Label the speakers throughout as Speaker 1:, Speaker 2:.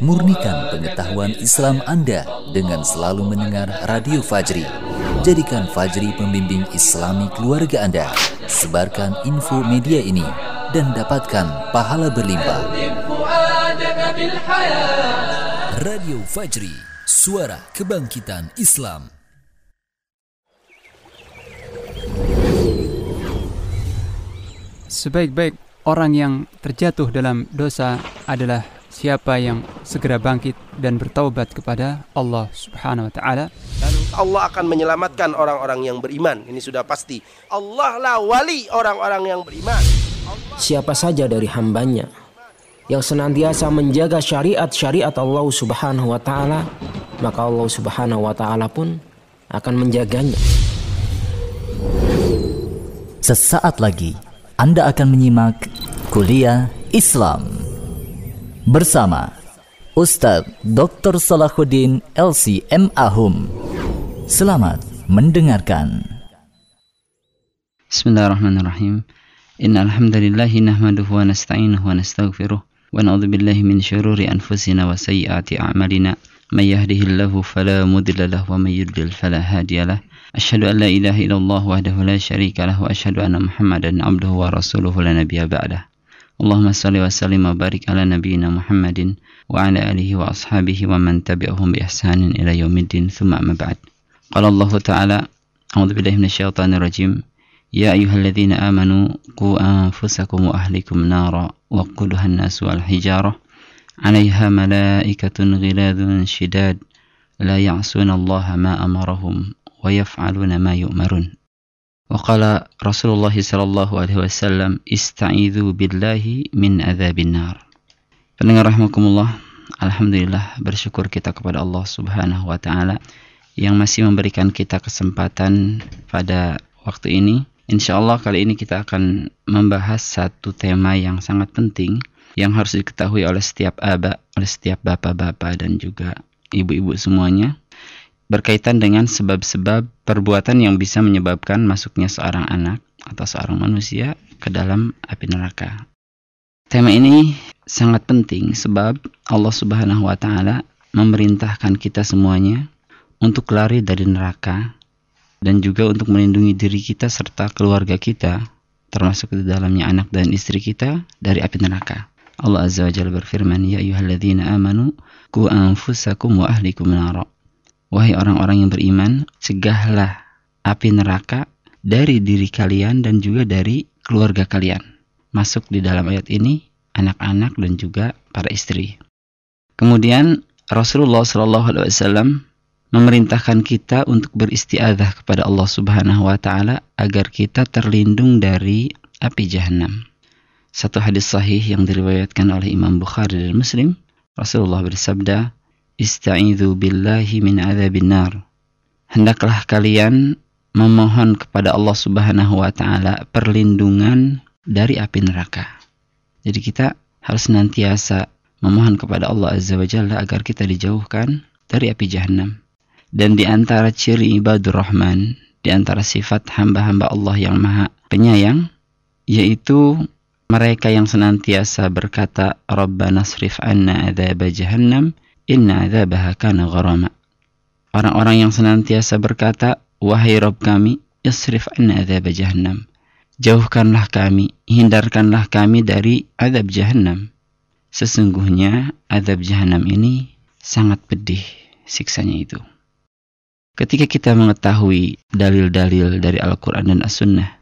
Speaker 1: Murnikan pengetahuan Islam Anda dengan selalu mendengar Radio Fajri. Jadikan Fajri pembimbing Islami keluarga Anda. Sebarkan info media ini dan dapatkan pahala berlimpah. Radio Fajri, suara kebangkitan Islam.
Speaker 2: Sebaik-baik orang yang terjatuh dalam dosa adalah siapa yang segera bangkit dan bertaubat kepada Allah Subhanahu wa taala.
Speaker 3: Allah akan menyelamatkan orang-orang yang beriman. Ini sudah pasti. Allah lah wali orang-orang yang beriman.
Speaker 4: Siapa saja dari hambanya yang senantiasa menjaga syariat-syariat Allah Subhanahu wa taala, maka Allah Subhanahu wa taala pun akan menjaganya.
Speaker 1: Sesaat lagi anda akan menyimak kuliah Islam bersama Ustadz Dr. Salahuddin LC M. Ahum. Selamat mendengarkan.
Speaker 5: Bismillahirrahmanirrahim. Inna alhamdulillahi nahmaduhu wa nasta'inuhu wa nastaghfiruh wa na'udzu billahi min syururi anfusina wa sayyiati a'malina. May yahdihillahu fala mudilla wa may yudlil fala hadiyalah. Asyhadu an la ilaha illallah wahdahu la syarika lahu wa asyhadu anna Muhammadan abduhu wa rasuluhu la nabiyya. اللهم صل وسلم وبارك على نبينا محمد وعلى آله وأصحابه ومن تبعهم بإحسان إلى يوم الدين. ثم أما بعد. قال الله تعالى أعوذ بالله من الشيطان الرجيم. يا أيها الذين آمنوا قوا أنفسكم وأهلكم نارا وقودها الناس والحجارة. عليها ملائكة غلاظ شداد. لا يعصون الله ما أمرهم ويفعلون ما يؤمرون. وقال رسول الله صلى الله عليه وسلم استعيذوا بالله من عذاب النار Pendengar rahmakumullah, alhamdulillah bersyukur kita kepada Allah Subhanahu wa taala yang masih memberikan kita kesempatan pada waktu ini. Insya Allah kali ini kita akan membahas satu tema yang sangat penting yang harus diketahui oleh setiap aba, oleh setiap bapak-bapak dan juga ibu-ibu semuanya berkaitan dengan sebab-sebab perbuatan yang bisa menyebabkan masuknya seorang anak atau seorang manusia ke dalam api neraka. Tema ini sangat penting sebab Allah Subhanahu wa taala memerintahkan kita semuanya untuk lari dari neraka dan juga untuk melindungi diri kita serta keluarga kita termasuk di dalamnya anak dan istri kita dari api neraka. Allah Azza wa Jalla berfirman, "Ya ayyuhalladzina amanu qu anfusakum wa ahlikum nara." Wahai orang-orang yang beriman, cegahlah api neraka dari diri kalian dan juga dari keluarga kalian. Masuk di dalam ayat ini anak-anak dan juga para istri. Kemudian Rasulullah Shallallahu Alaihi Wasallam memerintahkan kita untuk beristiadah kepada Allah Subhanahu Wa Taala agar kita terlindung dari api jahanam. Satu hadis sahih yang diriwayatkan oleh Imam Bukhari dan Muslim, Rasulullah bersabda, Ista'idhu billahi min azabin nar. Hendaklah kalian memohon kepada Allah Subhanahu wa taala perlindungan dari api neraka. Jadi kita harus senantiasa memohon kepada Allah Azza wa Jalla agar kita dijauhkan dari api jahanam. Dan di antara ciri ibadur rahman, di antara sifat hamba-hamba Allah yang maha penyayang, yaitu mereka yang senantiasa berkata, Rabbana srif anna adzab jahannam Inna adzabaha kana gharama. Orang-orang yang senantiasa berkata, Wahai Rob kami, isrif anna adzab jahannam. Jauhkanlah kami, hindarkanlah kami dari adab jahannam. Sesungguhnya adab jahannam ini sangat pedih siksanya itu. Ketika kita mengetahui dalil-dalil dari Al-Quran dan As-Sunnah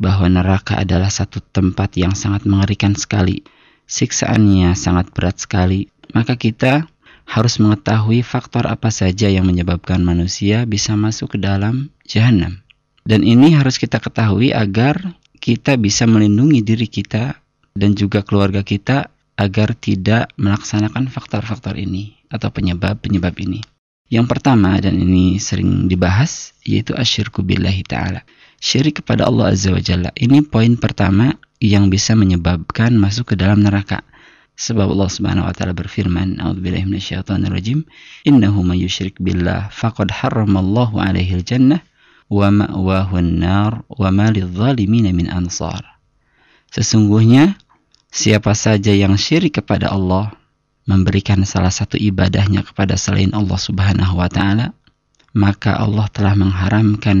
Speaker 5: bahwa neraka adalah satu tempat yang sangat mengerikan sekali, siksaannya sangat berat sekali, maka kita harus mengetahui faktor apa saja yang menyebabkan manusia bisa masuk ke dalam jahanam. Dan ini harus kita ketahui agar kita bisa melindungi diri kita dan juga keluarga kita agar tidak melaksanakan faktor-faktor ini atau penyebab-penyebab ini. Yang pertama dan ini sering dibahas yaitu asyirku billahi ta'ala. Syirik kepada Allah Azza wa Jalla. Ini poin pertama yang bisa menyebabkan masuk ke dalam neraka. Sebab Allah Subhanahu wa taala berfirman, "A'udzubillahi minasyaitonirrajim, innahu may yusyrik billah faqad harramallahu 'alaihi al-jannah wa ma'wahu an-nar wa ma lidh-dhalimin min ansar." Sesungguhnya siapa saja yang syirik kepada Allah, memberikan salah satu ibadahnya kepada selain Allah Subhanahu wa taala, maka Allah telah mengharamkan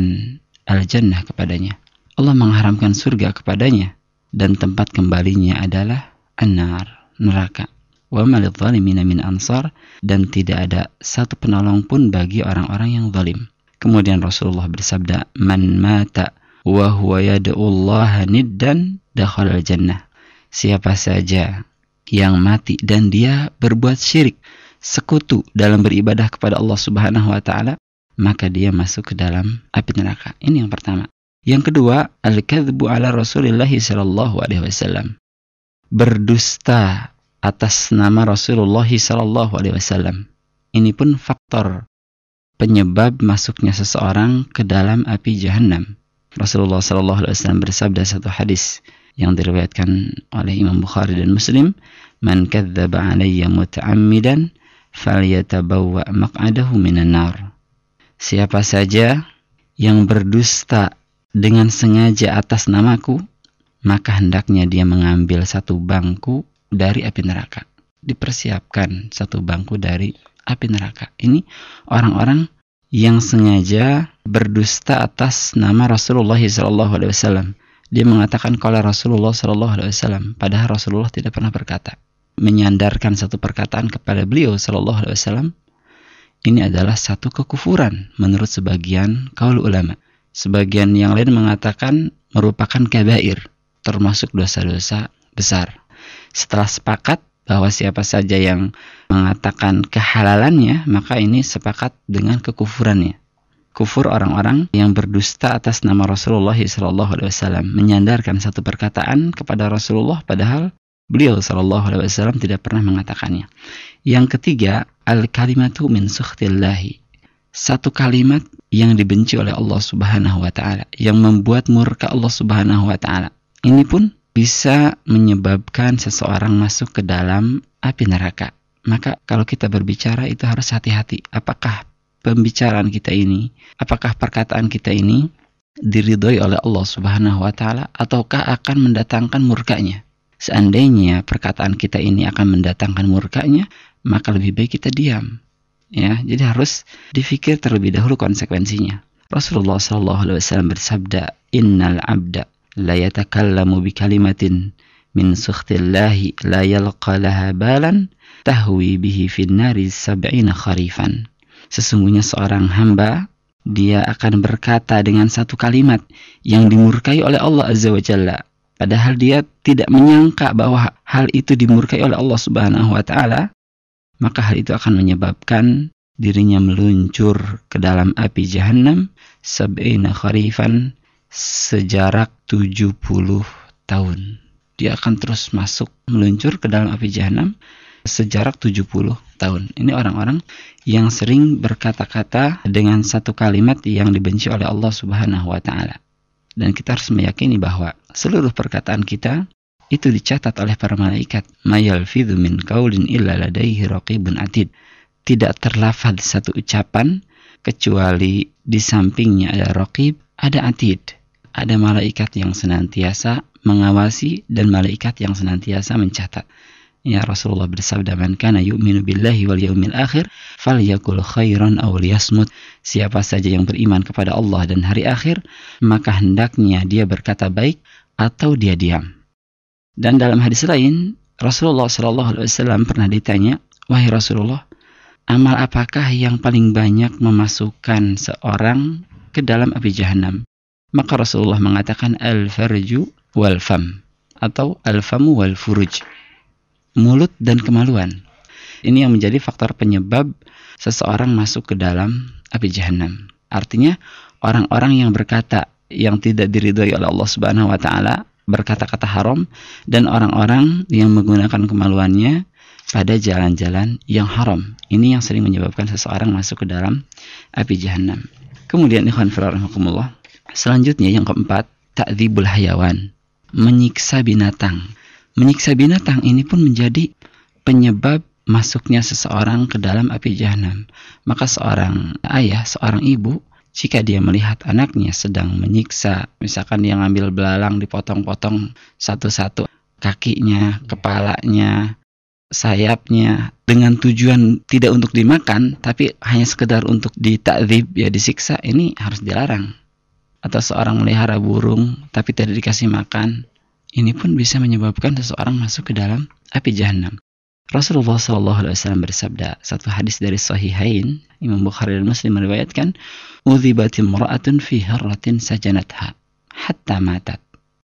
Speaker 5: al-jannah kepadanya. Allah mengharamkan surga kepadanya dan tempat kembalinya adalah an-nar, neraka. Wa min ansar dan tidak ada satu penolong pun bagi orang-orang yang zalim. Kemudian Rasulullah bersabda, "Man mata wa huwa yad'ullaha niddan dakhala jannah." Siapa saja yang mati dan dia berbuat syirik, sekutu dalam beribadah kepada Allah Subhanahu wa taala, maka dia masuk ke dalam api neraka. Ini yang pertama. Yang kedua, al-kadzbu ala Rasulillah sallallahu alaihi wasallam. Berdusta atas nama Rasulullah wasallam. Ini pun faktor penyebab masuknya seseorang ke dalam api jahanam. Rasulullah wasallam bersabda satu hadis yang diriwayatkan oleh Imam Bukhari dan Muslim, "Man kadzdzaba alayya muta'ammidan falyatabawwa maq'adahu minan nar." Siapa saja yang berdusta dengan sengaja atas namaku, maka hendaknya dia mengambil satu bangku dari api neraka. Dipersiapkan satu bangku dari api neraka. Ini orang-orang yang sengaja berdusta atas nama Rasulullah SAW. Dia mengatakan kalau Rasulullah SAW, padahal Rasulullah tidak pernah berkata. Menyandarkan satu perkataan kepada beliau SAW ini adalah satu kekufuran menurut sebagian kaul ulama. Sebagian yang lain mengatakan merupakan kabair, termasuk dosa-dosa besar. Setelah sepakat bahwa siapa saja yang mengatakan kehalalannya, maka ini sepakat dengan kekufurannya. Kufur orang-orang yang berdusta atas nama Rasulullah SAW menyandarkan satu perkataan kepada Rasulullah padahal beliau SAW tidak pernah mengatakannya. Yang ketiga, al-kalimatu min sukhtillahi. Satu kalimat yang dibenci oleh Allah Subhanahu wa taala, yang membuat murka Allah Subhanahu wa taala. Ini pun bisa menyebabkan seseorang masuk ke dalam api neraka. Maka kalau kita berbicara itu harus hati-hati. Apakah pembicaraan kita ini, apakah perkataan kita ini diridhoi oleh Allah Subhanahu wa taala ataukah akan mendatangkan murkanya? Seandainya perkataan kita ini akan mendatangkan murkanya, maka lebih baik kita diam. Ya, jadi harus difikir terlebih dahulu konsekuensinya. Rasulullah Wasallam bersabda, Innal abda la yatakallamu bi kalimatin min sukhtillahi la yalqa laha balan tahwi bihi fin nari sab'ina kharifan. Sesungguhnya seorang hamba dia akan berkata dengan satu kalimat yang dimurkai oleh Allah Azza wa Jalla. Padahal dia tidak menyangka bahwa hal itu dimurkai oleh Allah Subhanahu wa taala, maka hal itu akan menyebabkan dirinya meluncur ke dalam api jahanam sab'ina kharifan sejarak 70 tahun. Dia akan terus masuk meluncur ke dalam api jahanam sejarak 70 tahun. Ini orang-orang yang sering berkata-kata dengan satu kalimat yang dibenci oleh Allah Subhanahu wa taala. Dan kita harus meyakini bahwa seluruh perkataan kita itu dicatat oleh para malaikat. Mayalfidhu min qaulin illa ladaihi raqibun atid. Tidak terlafad satu ucapan kecuali di sampingnya ada raqib, ada atid. Ada malaikat yang senantiasa mengawasi dan malaikat yang senantiasa mencatat. Ya Rasulullah bersabda man kana yu'minu billahi wal yaumil akhir falyakul khairan aw liyasmut. Siapa saja yang beriman kepada Allah dan hari akhir, maka hendaknya dia berkata baik atau dia diam. Dan dalam hadis lain, Rasulullah Shallallahu Alaihi Wasallam pernah ditanya, wahai Rasulullah, amal apakah yang paling banyak memasukkan seorang ke dalam api jahanam? Maka Rasulullah mengatakan al-farju wal fam atau al-famu wal furuj. Mulut dan kemaluan. Ini yang menjadi faktor penyebab seseorang masuk ke dalam api jahanam. Artinya orang-orang yang berkata yang tidak diridhoi oleh Allah Subhanahu wa taala berkata-kata haram dan orang-orang yang menggunakan kemaluannya pada jalan-jalan yang haram. Ini yang sering menyebabkan seseorang masuk ke dalam api jahanam. Kemudian ikhwan fillah Selanjutnya yang keempat, takdzibul hayawan, menyiksa binatang. Menyiksa binatang ini pun menjadi penyebab masuknya seseorang ke dalam api jahanam. Maka seorang ayah, seorang ibu jika dia melihat anaknya sedang menyiksa, misalkan dia ngambil belalang dipotong-potong satu-satu kakinya, kepalanya, sayapnya dengan tujuan tidak untuk dimakan tapi hanya sekedar untuk ditakzib ya disiksa ini harus dilarang atau seorang melihara burung tapi tidak dikasih makan ini pun bisa menyebabkan seseorang masuk ke dalam api jahanam Rasulullah Shallallahu Alaihi Wasallam bersabda satu hadis dari Sahihain Imam Bukhari dan Muslim meriwayatkan udhibatim ra'atun fi harratin sajanatha hatta matat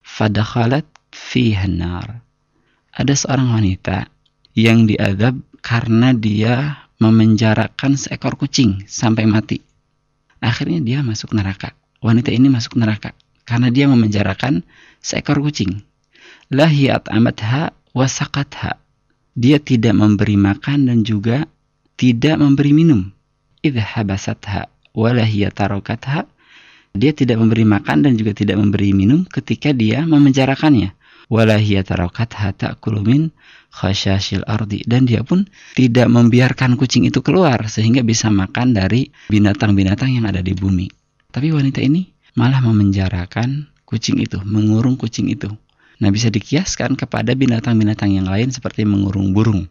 Speaker 5: fadakhalat fiha nar ada seorang wanita yang diadab karena dia memenjarakan seekor kucing sampai mati. Akhirnya dia masuk neraka. Wanita ini masuk neraka karena dia memenjarakan seekor kucing. Lahiyat amatha wasakatha. Dia tidak memberi makan dan juga tidak memberi minum. Idha habasatha walahiyatarakatha. Dia tidak memberi makan dan juga tidak memberi minum ketika dia memenjarakannya wala hiya tarakatha ta'kulu min khasyashil ardi dan dia pun tidak membiarkan kucing itu keluar sehingga bisa makan dari binatang-binatang yang ada di bumi. Tapi wanita ini malah memenjarakan kucing itu, mengurung kucing itu. Nah, bisa dikiaskan kepada binatang-binatang yang lain seperti mengurung burung.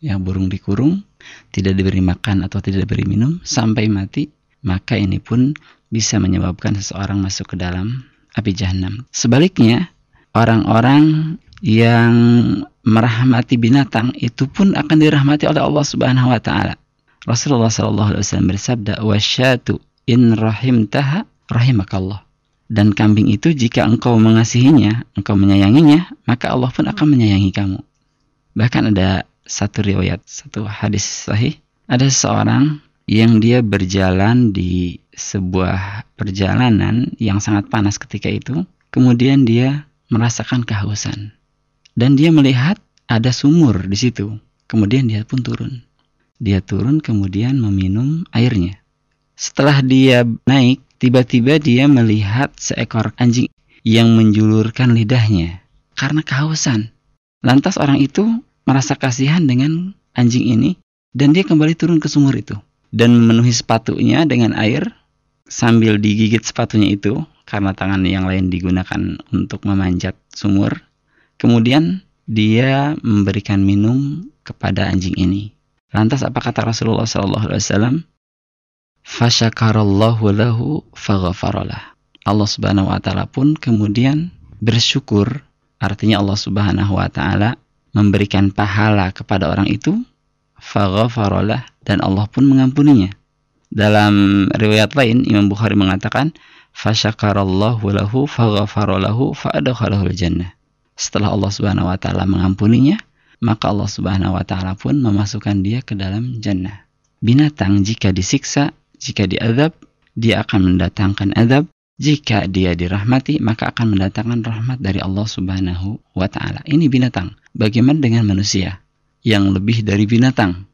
Speaker 5: Ya, burung dikurung, tidak diberi makan atau tidak diberi minum sampai mati, maka ini pun bisa menyebabkan seseorang masuk ke dalam api jahanam. Sebaliknya, orang-orang yang merahmati binatang itu pun akan dirahmati oleh Allah Subhanahu wa taala. Rasulullah sallallahu alaihi wasallam bersabda, "Wasyatu in rahimtaha rahimakallah." Dan kambing itu jika engkau mengasihinya, engkau menyayanginya, maka Allah pun akan menyayangi kamu. Bahkan ada satu riwayat, satu hadis sahih, ada seseorang yang dia berjalan di sebuah perjalanan yang sangat panas ketika itu, kemudian dia merasakan kehausan. Dan dia melihat ada sumur di situ. Kemudian dia pun turun. Dia turun kemudian meminum airnya. Setelah dia naik, tiba-tiba dia melihat seekor anjing yang menjulurkan lidahnya karena kehausan. Lantas orang itu merasa kasihan dengan anjing ini dan dia kembali turun ke sumur itu dan memenuhi sepatunya dengan air sambil digigit sepatunya itu karena tangan yang lain digunakan untuk memanjat sumur. Kemudian dia memberikan minum kepada anjing ini. Lantas apa kata Rasulullah wasallam? Fasyakarallahu lahu faghfaralah. Allah Subhanahu wa taala pun kemudian bersyukur, artinya Allah Subhanahu wa taala memberikan pahala kepada orang itu, faghfaralah dan Allah pun mengampuninya. Dalam riwayat lain Imam Bukhari mengatakan fasyakarallahu lahu faghfara lahu fa'adkhalahu jannah. Setelah Allah Subhanahu wa taala mengampuninya, maka Allah Subhanahu wa taala pun memasukkan dia ke dalam jannah. Binatang jika disiksa, jika diadab, dia akan mendatangkan adab. Jika dia dirahmati, maka akan mendatangkan rahmat dari Allah Subhanahu wa taala. Ini binatang. Bagaimana dengan manusia yang lebih dari binatang?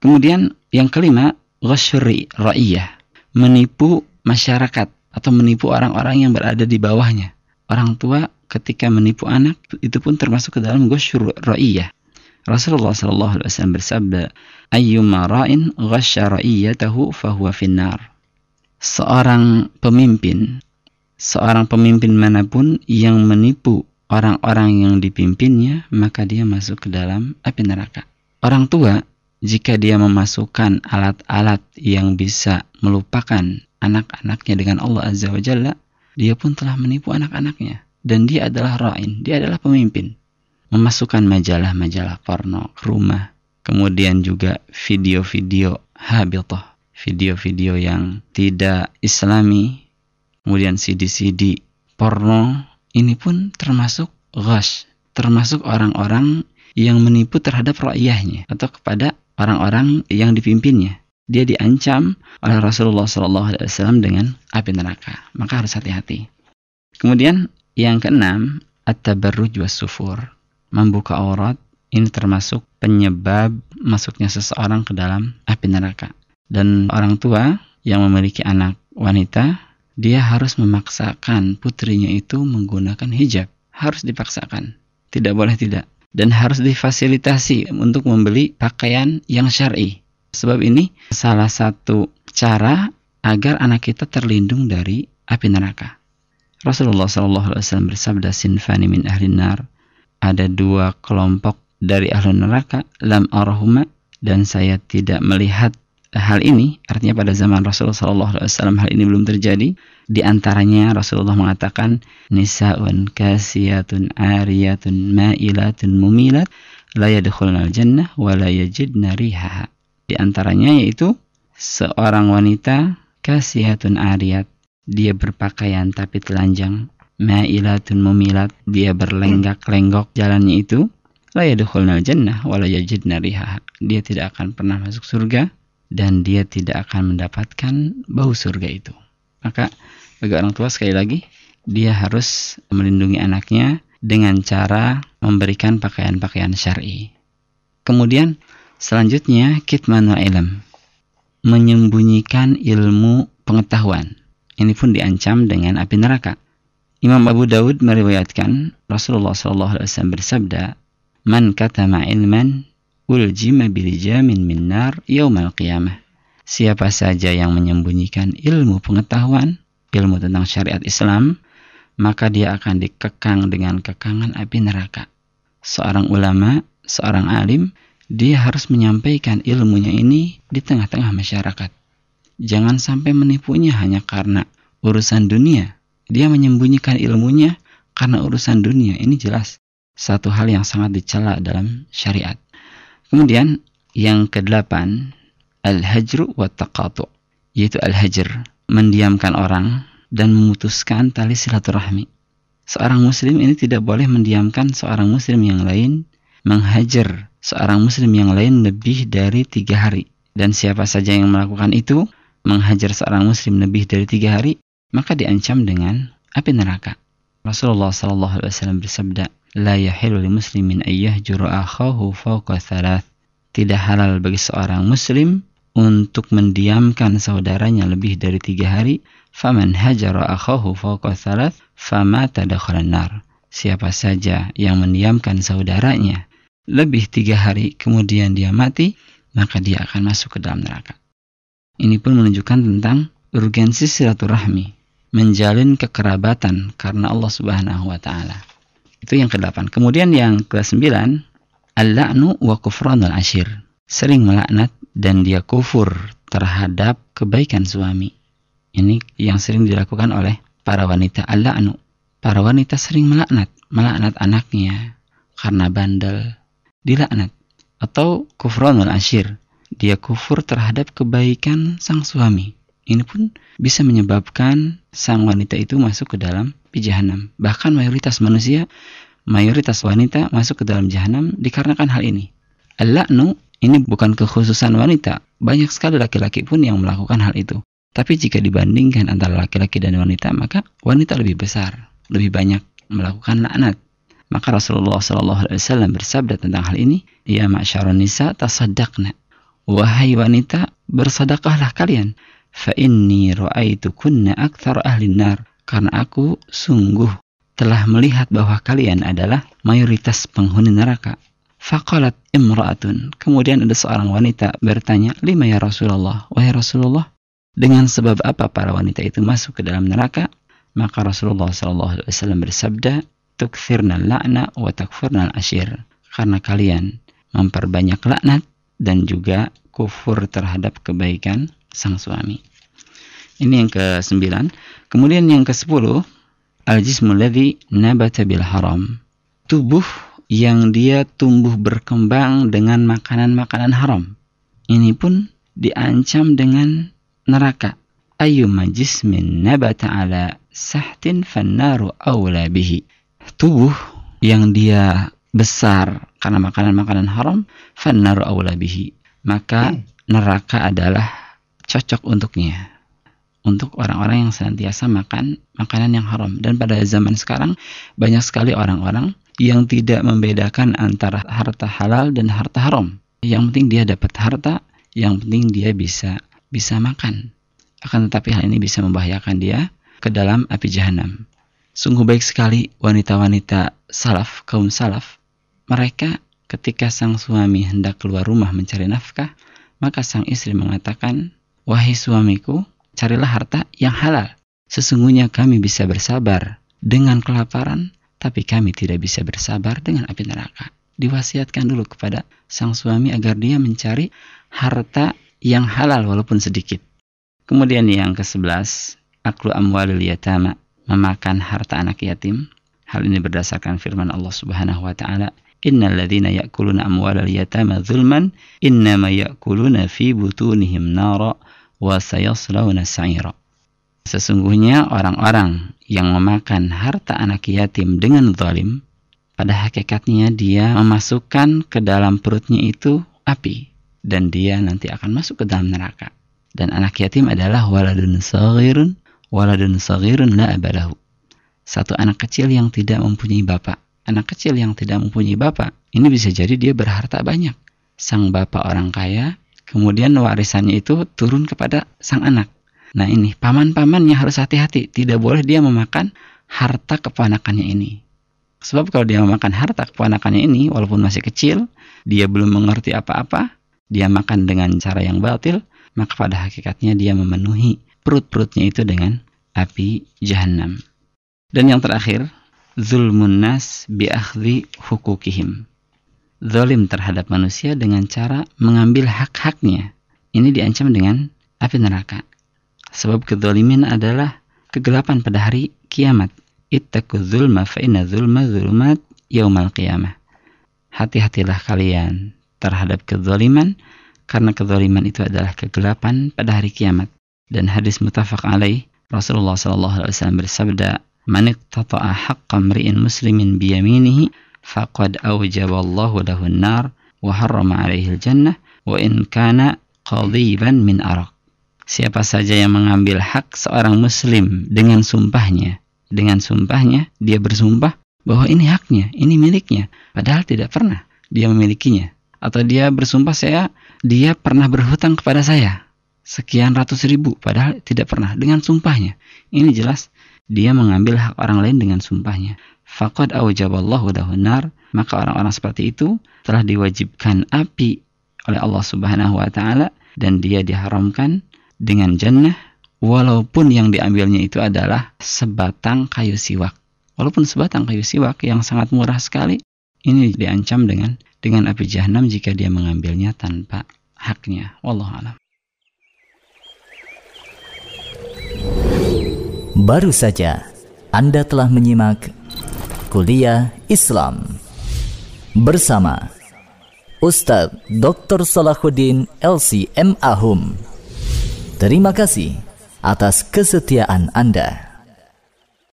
Speaker 5: Kemudian yang kelima, ghasyri ra'iyah, menipu masyarakat atau menipu orang-orang yang berada di bawahnya. Orang tua ketika menipu anak itu pun termasuk ke dalam ghasyur ra'iyah. Rasulullah sallallahu alaihi wasallam bersabda, "Ayyuma ra'in fahuwa finnar." Seorang pemimpin, seorang pemimpin mana pun yang menipu orang-orang yang dipimpinnya, maka dia masuk ke dalam api neraka. Orang tua jika dia memasukkan alat-alat yang bisa melupakan anak-anaknya dengan Allah Azza wa Jalla, dia pun telah menipu anak-anaknya. Dan dia adalah ra'in, dia adalah pemimpin. Memasukkan majalah-majalah porno ke rumah. Kemudian juga video-video habitoh, video-video yang tidak islami. Kemudian CD-CD porno, ini pun termasuk ghash, termasuk orang-orang yang menipu terhadap rakyahnya atau kepada orang-orang yang dipimpinnya dia diancam oleh Rasulullah SAW dengan api neraka. Maka harus hati-hati. Kemudian yang keenam, at-tabarruj was sufur. Membuka aurat ini termasuk penyebab masuknya seseorang ke dalam api neraka. Dan orang tua yang memiliki anak wanita, dia harus memaksakan putrinya itu menggunakan hijab. Harus dipaksakan. Tidak boleh tidak. Dan harus difasilitasi untuk membeli pakaian yang syar'i Sebab ini salah satu cara agar anak kita terlindung dari api neraka. Rasulullah SAW bersabda sinfani min ahli nar. Ada dua kelompok dari ahli neraka lam arahuma dan saya tidak melihat hal ini. Artinya pada zaman Rasulullah SAW hal ini belum terjadi. Di antaranya Rasulullah mengatakan nisaun kasiyatun ariyatun ma'ilatun mumilat la yadkhulnal jannah wa la yajidna rihaha. Di antaranya yaitu seorang wanita kasiyatun ariyat. Dia berpakaian tapi telanjang ma'ilatun mumilat. Dia berlenggak-lenggok jalannya itu la jannah wa la yajidna dia tidak akan pernah masuk surga dan dia tidak akan mendapatkan bau surga itu. Maka bagi orang tua sekali lagi dia harus melindungi anaknya dengan cara memberikan pakaian-pakaian syar'i. Kemudian selanjutnya kitmanul ilm menyembunyikan ilmu pengetahuan. Ini pun diancam dengan api neraka. Imam Abu Dawud meriwayatkan Rasulullah SAW bersabda, "Man katama ilman uljima bilijamin min nar yaumal qiyamah. Siapa saja yang menyembunyikan ilmu pengetahuan, ilmu tentang syariat Islam, maka dia akan dikekang dengan kekangan api neraka. Seorang ulama, seorang alim, dia harus menyampaikan ilmunya ini di tengah-tengah masyarakat. Jangan sampai menipunya hanya karena urusan dunia. Dia menyembunyikan ilmunya karena urusan dunia. Ini jelas satu hal yang sangat dicela dalam syariat. Kemudian yang kedelapan al-hajru wa taqatu yaitu al-hajr mendiamkan orang dan memutuskan tali silaturahmi. Seorang muslim ini tidak boleh mendiamkan seorang muslim yang lain menghajar seorang muslim yang lain lebih dari tiga hari. Dan siapa saja yang melakukan itu, menghajar seorang muslim lebih dari tiga hari, maka diancam dengan api neraka. Rasulullah SAW bersabda, La yahilu li muslimin ayyahjuru akhahu fawqa thalath. Tidak halal bagi seorang muslim untuk mendiamkan saudaranya lebih dari tiga hari. Faman hajara akhahu fawqa thalath famata dakhalan nar. Siapa saja yang mendiamkan saudaranya lebih tiga hari kemudian dia mati, maka dia akan masuk ke dalam neraka. Ini pun menunjukkan tentang urgensi silaturahmi, menjalin kekerabatan karena Allah Subhanahu wa taala. Itu yang ke-8. Kemudian yang ke-9, al-la'nu wa kufranul ashir. Sering melaknat dan dia kufur terhadap kebaikan suami. Ini yang sering dilakukan oleh para wanita al-la'nu. Para wanita sering melaknat, melaknat anaknya karena bandel, dilaknat. Atau kufranul ashir, dia kufur terhadap kebaikan sang suami. Ini pun bisa menyebabkan sang wanita itu masuk ke dalam jahanam. Bahkan mayoritas manusia, mayoritas wanita masuk ke dalam jahanam dikarenakan hal ini. Al-la'nu ini bukan kekhususan wanita. Banyak sekali laki-laki pun yang melakukan hal itu. Tapi jika dibandingkan antara laki-laki dan wanita, maka wanita lebih besar, lebih banyak melakukan laknat. Maka Rasulullah SAW bersabda tentang hal ini, Ya ma'syarun nisa tasaddaqna. Wahai wanita, bersedekahlah kalian. Fa inni ra'aitukunna akthar ahli nar karena aku sungguh telah melihat bahwa kalian adalah mayoritas penghuni neraka. Faqalat imra'atun. Kemudian ada seorang wanita bertanya, "Lima ya Rasulullah?" Wahai Rasulullah, dengan sebab apa para wanita itu masuk ke dalam neraka? Maka Rasulullah SAW bersabda, "Tukthirna la'na wa takfurna ashir." Karena kalian memperbanyak laknat dan juga kufur terhadap kebaikan sang suami. Ini yang ke-9. Kemudian yang ke-10, al-jismul ladzi nabata bil haram. Tubuh yang dia tumbuh berkembang dengan makanan-makanan haram. Ini pun diancam dengan neraka. Ayyuma jismin nabata ala sahtin fannaru awla bihi. Tubuh yang dia besar karena makanan-makanan haram, fannaru awla bihi. Maka neraka adalah cocok untuknya untuk orang-orang yang senantiasa makan makanan yang haram. Dan pada zaman sekarang banyak sekali orang-orang yang tidak membedakan antara harta halal dan harta haram. Yang penting dia dapat harta, yang penting dia bisa bisa makan. Akan tetapi hal ini bisa membahayakan dia ke dalam api jahanam. Sungguh baik sekali wanita-wanita salaf, kaum salaf. Mereka ketika sang suami hendak keluar rumah mencari nafkah, maka sang istri mengatakan, "Wahai suamiku, carilah harta yang halal. Sesungguhnya kami bisa bersabar dengan kelaparan, tapi kami tidak bisa bersabar dengan api neraka. diwasiatkan dulu kepada sang suami agar dia mencari harta yang halal walaupun sedikit. Kemudian yang ke-11, aklu amwalil yatama, memakan harta anak yatim. Hal ini berdasarkan firman Allah Subhanahu wa taala, Innal ladzina ya'kuluna amwalal yatama zulman innama ya'kuluna fi butunihim nara Sesungguhnya orang-orang yang memakan harta anak yatim dengan zalim, pada hakikatnya dia memasukkan ke dalam perutnya itu api dan dia nanti akan masuk ke dalam neraka. Dan anak yatim adalah waladun saghirun waladun saghirun la abalahu. Satu anak kecil yang tidak mempunyai bapak. Anak kecil yang tidak mempunyai bapak, ini bisa jadi dia berharta banyak. Sang bapak orang kaya, kemudian warisannya itu turun kepada sang anak. Nah ini, paman-pamannya harus hati-hati. Tidak boleh dia memakan harta keponakannya ini. Sebab kalau dia memakan harta keponakannya ini, walaupun masih kecil, dia belum mengerti apa-apa, dia makan dengan cara yang batil, maka pada hakikatnya dia memenuhi perut-perutnya itu dengan api jahanam. Dan yang terakhir, zulmun nas biakhdi hukukihim. Zolim terhadap manusia dengan cara mengambil hak-haknya. Ini diancam dengan api neraka. Sebab kezalimin adalah kegelapan pada hari kiamat. Ittaqu zulma fa inna zulma zulumat yaumal qiyamah. Hati-hatilah kalian terhadap kezaliman karena kezaliman itu adalah kegelapan pada hari kiamat. Dan hadis mutafaq alaih Rasulullah wasallam bersabda, "Man iqtata'a haqqa mri'in muslimin biyaminihi faqad awjaba Allahu lahu an-nar wa harrama alaihi al-jannah wa in kana qadiban min araq." Siapa saja yang mengambil hak seorang muslim dengan sumpahnya, dengan sumpahnya dia bersumpah bahwa ini haknya, ini miliknya, padahal tidak pernah dia memilikinya. Atau dia bersumpah saya dia pernah berhutang kepada saya sekian ratus ribu padahal tidak pernah dengan sumpahnya. Ini jelas dia mengambil hak orang lain dengan sumpahnya. Faqad aujaballahu nar, maka orang-orang seperti itu telah diwajibkan api oleh Allah Subhanahu wa taala dan dia diharamkan dengan jannah walaupun yang diambilnya itu adalah sebatang kayu siwak. Walaupun sebatang kayu siwak yang sangat murah sekali, ini diancam dengan dengan api jahanam jika dia mengambilnya tanpa haknya. Wallahu alam.
Speaker 1: Baru saja Anda telah menyimak kuliah Islam bersama Ustadz Dr. Salahuddin LC M. Ahum. Terima kasih atas kesetiaan Anda.